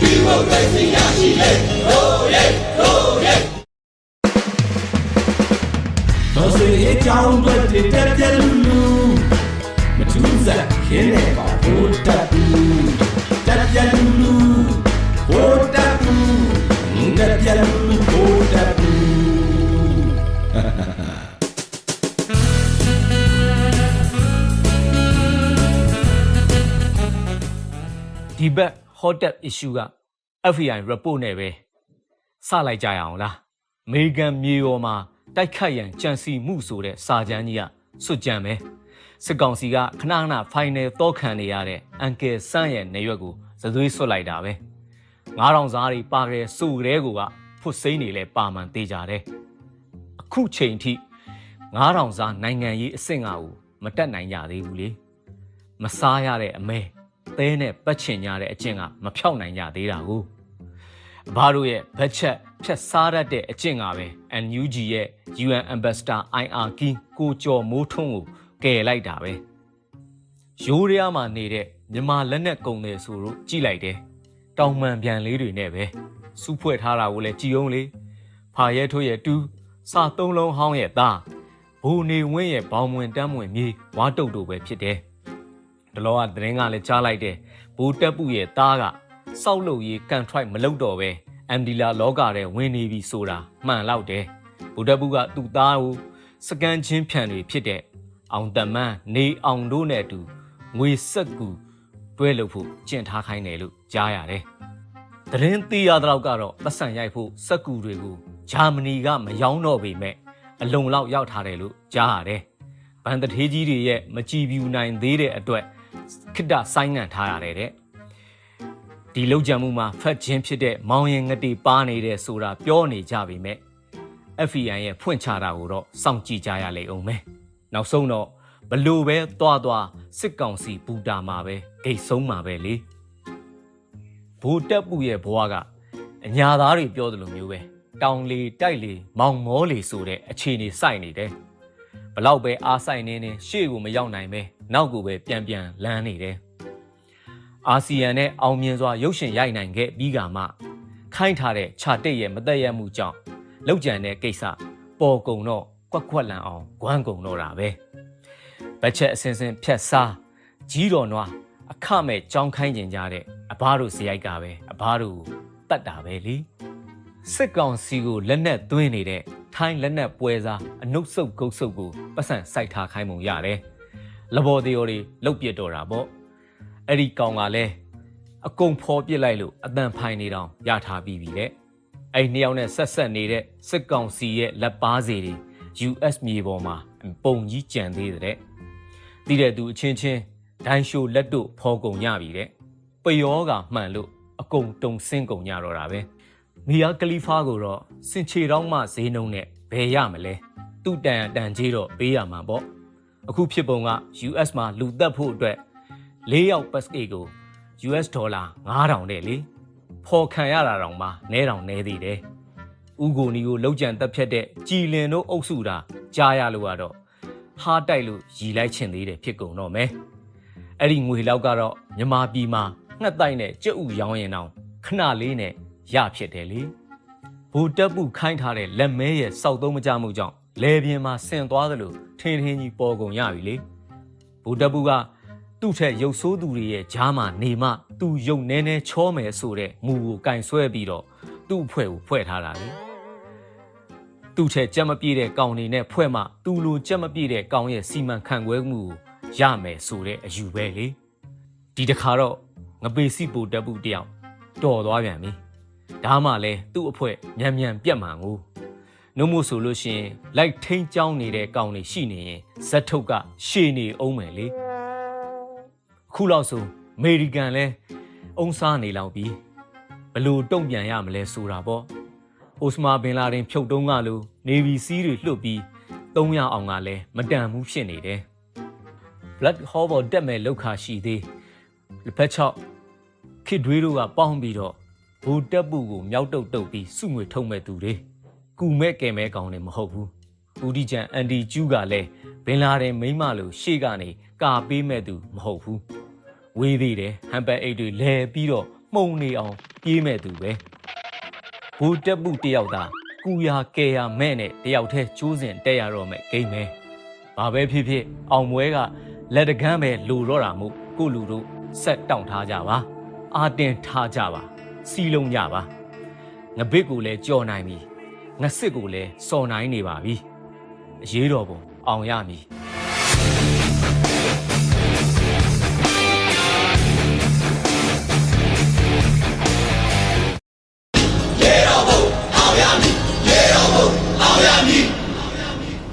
ဒီမိုကရေစီရရှိလေဟိုးရဲဟိုးရဲတော်စေအကြောင်းတွေတက်ပြက်လူလူမထူးစားခင်းနေပါဘိုးတက်ဘူးတက်ပြက်လူလူဘိုးတက်ဘူးတက်ပြက်လူလူဘိုးတက်ဘူးဒီဘက် hot tap issue က FBI report နဲ့ပဲစလိုက်ကြရအောင်လားအမေရိကန်မြေပေါ်မှာတိုက်ခတ်ရန်ကြံစီမှုဆိုတဲ့စာကြမ်းကြီးကစွတ်ကြံပဲစစ်ကောင်စီကခဏခဏ final တော့ခံနေရတဲ့အန်ကယ်ဆန်းရဲ့နေရွက်ကိုသသွေးဆွတ်လိုက်တာပဲ9000စားတွေပါခဲ့ဆိုတဲ့ကိုကဖွတ်စိမ့်နေလဲပါမှန်သေးကြတယ်အခုချိန်ထိ9000စားနိုင်ငံရေးအဆင့်အကိုမတက်နိုင်ကြသေးဘူးလေမစားရတဲ့အမဲ သဲနဲ့ပတ်ချင်ကြတဲ့အကျင့်ကမဖြောက်နိုင်ကြသေးတာကိုဘာတို့ရဲ့ဘတ်ချက်ဖြတ်စားရတဲ့အကျင့်ကပဲ NUG ရဲ့ UN Ambassador IR King ကိုကျော်မိုးထွန်းကိုကယ်လိုက်တာပဲရိုးရမ်းမှာနေတဲ့မြမလက်နဲ့ကုံတယ်ဆိုတော့ကြည်လိုက်တယ်တောင်မှန်ပြန်လေးတွေနဲ့ပဲစူးဖွဲ့ထားတာကိုလည်းကြည်အောင်လေဖာရဲထိုးရဲ့တူးစာသုံးလုံးဟောင်းရဲ့သားဘူနေဝင်းရဲ့ဘောင်မွင်တမ်းမွင်မြေဝါတုတ်တို့ပဲဖြစ်တယ် ဒလောကသတင်းကလည်းကြားလိုက်တယ်ဘူတက်ပုရဲ့သားကစောက်လို့ရေးကန်ထရိုက်မလုပ်တော့ပဲအမ်ဒီလာလောကထဲဝင်နေပြီဆိုတာမှန်လောက်တယ်ဘူတက်ပုကသူ့သားကိုစကန်ချင်းဖြန်တွေဖြစ်တဲ့အောင်တမန်းနေအောင်တို့နဲ့အတူငွေဆက်ကူတွဲလို့ဖို့ကျင့်ထားခိုင်းတယ်လို့ကြားရတယ်သတင်းသိရတော့ကတော့ပတ်စံရိုက်ဖို့စက်ကူတွေကိုဂျာမနီကမယောင်းတော့ပေမဲ့အလုံလောက်ရောက်ထားတယ်လို့ကြားရတယ်ဗန်တထေးကြီးတွေရဲ့မကြည်ပြူနိုင်သေးတဲ့အတွက် ခိတ္တဆိုင်းငံ့ထားရတယ်တဲ့ဒီလောက်ကြံမှုမှာဖတ်ခြင်းဖြစ်တဲ့မောင်ရင်ငတိပါနေတဲ့ဆိုတာပြောနေကြပေမဲ့ FBI ရဲ့ဖွင့်ချတာကိုတော့စောင့်ကြည့်ကြရလိမ့်အောင်မယ်နောက်ဆုံးတော့ဘလို့ပဲသွားသွားစစ်ကောင်စီပူတာမှာပဲဂိတ်ဆုံးမှာပဲလေဘိုးတက်ပူရဲ့ဘဝကအညာသားတွေပြောသလိုမျိုးပဲတောင်လေတိုက်လေမောင်မောလေဆိုတဲ့အခြေအနေစိုက်နေတယ်ဘလောက်ပဲအားဆိုင်နေနေရှေ့ကိုမရောက်နိုင်ပဲ နောက်ကိုပဲပြန်ပြန်လန်းနေတယ်အာဆီယံနဲ့အောင်မြင်စွာရုပ်ရှင်ရိုက်နိုင်ခဲ့ပြီးကမှခိုင်းထားတဲ့ခြာတိတ်ရဲ့မသက်ရမှုကြောင့်လောက်ကြံတဲ့ကိစ္စပေါ်ကုံတော့ကွက်ကွက်လန်အောင်ဂွမ်းကုံတော့တာပဲဘတ်ချက်အစင်စင်ဖြတ်စားကြီးတော်နွားအခမဲ့ကြောင်းခိုင်းကျင်ကြတဲ့အဘတို့ဇယိုက်ကပဲအဘတို့ကိုတတ်တာပဲလीစစ်ကောင်စီကိုလက်နက်သွင်းနေတဲ့ထိုင်းလက်နက်ပွဲစားအနုတ်ဆုပ်ဂုတ်ဆုပ်ကိုပတ်စံစိုက်ထားခိုင်းပုံရတယ်။ လဘော်သေးော်တွေလုတ်ပြစ်တော့တာပေါ့။အဲ့ဒီကောင်ကလည်းအကုန်ဖော်ပစ်လိုက်လို့အတန်ဖိုင်နေတောင်ရထားပြီးပြီတဲ့။အဲ့နှစ်ယောက်နဲ့ဆက်ဆက်နေတဲ့စစ်ကောင်စီရဲ့လက်ပါစီတွေ US မြေပေါ်မှာပုံကြီးကြံသေးတဲ့။တည်တဲ့သူအချင်းချင်းဒိုင်းရှိုလက်တို့ဖော်ကုန်ရပြီတဲ့။ပယောကမှန်လို့အကုန်တုံဆင်းကုန်ကြတော့တာပဲ။မီယာကလီဖာကိုတော့စင်ချေတောင်းမှဈေးနှုန်းနဲ့ဘယ်ရမလဲသူ့တန်အတန်ကြီးတော့ပေးရမှာပေါ့ အခုဖြစ်ပုံက US မှာလူတက်ဖို့အတွက်၄ယောက်ပတ်စကေကို US ဒေါ်လာ9000တဲ့လေဖော်ခံရတာတောင်မှနဲတောင်နဲသေးတယ်ဥကိုနီကိုလောက်ကြံတက်ဖြတ်တဲ့ကြည်လင်တို့အုပ်စုတာကြားရလို့ကတော့ဟားတိုက်လို့ရီလိုက်ချင်သေးတယ်ဖြစ်ကုန်တော့မယ်အဲ့ဒီငွေလောက်ကတော့မြမာပြည်မှာငှက်တိုက်နဲ့ကြက်ဥရောင်းရင်တောင်ခဏလေးနဲ့ရဖြစ်တယ်လေဘူတက်ပူခိုင်းထားတဲ့လက်မဲရဲ့စောက်သုံးမကြမှုကြောင့် လေပြင်းမှာဆင်သွားသလိုထင်းထင်းကြီးပေါ်ကုန်ရပြီလေဘူတက်ပူကသူ့ထက်ရုပ်ဆိုးသူတွေရဲ့ဂျားမှာနေမှသူ့ရုပ်နဲနဲချောမယ်ဆိုတဲ့မူကိုကင်ဆွဲပြီးတော့သူ့အဖွဲ့ကိုဖွဲ့ထားတာလေသူ့ထက်ကြက်မပြေတဲ့ကောင်တွေနဲ့ဖွဲ့မှသူ့လိုကြက်မပြေတဲ့ကောင်ရဲ့စီမံခန့်ခွဲမှုကိုရမယ်ဆိုတဲ့အယူပဲလေဒီတခါတော့ငပေစီပူတက်ပူတယောက်တော်သွားပြန်ပြီဒါမှလည်းသူ့အဖွဲမြန်မြန်ပြတ်မှန်ကို နှုတ်မို့ဆိုလို့ရှိရင်လိုက်ထိန်ကြောင်းနေတဲ့ကောင်တွေရှိနေရင်ဇက်ထုတ်ကရှည်နေအောင်မယ်လေအခုလောက်ဆိုအမေရိကန်လဲအုံစားနေလောက်ပြီဘလို့တုံ့ပြန်ရမလဲဆိုတာပေါ့အိုစမာဘင်လာဒင်ဖြုတ်တုံးကလို့နေဗီစီးတွေလှုပ်ပြီး300အောင်ကလည်းမတန်ဘူးဖြစ်နေတယ် blood harbor တက်မဲ့လောက်ခါရှိသေးလက်ဖက်ချောက်ခစ်တွေးတို့ကပေါင်းပြီးတော့ဘူတက်ပူကိုမြောက်တုတ်တုတ်ပြီးစုငွေထုံမဲ့သူတွေ ကူမဲ့ကဲမဲကောင်တွေမဟုတ်ဘူးဦးဒီချန်အန်ဒီကျူးကလည်းဘင်လာတဲ့မိန်းမလိုရှေ့ကနေကာပေးမဲ့သူမဟုတ်ဘူးဝေးသေးတယ်ဟမ်ဘတ်အိတ်တွေလဲပြီးတော့မှုံနေအောင်ပြေးမဲ့သူပဲဘူတက်မှုတယောက်သာကူယာကဲယာမဲ့နဲ့တယောက်တည်းကျိုးစင်တက်ရတော့မဲ့ဂိမ်းပဲဘာပဲဖြစ်ဖြစ်အောင်မွဲကလက်တကမ်းပဲလူတော့တာမို့ကိုလူတို့ဆက်တောင့်ထားကြပါအာတင်ထားကြပါစီလုံးကြပါငဘစ်ကိုလည်းကြော်နိုင်ပြီ ငစစ်ကိုလည်းစော်နိုင်နေပါပြီအရေးတော်ပုံအောင်ရမည်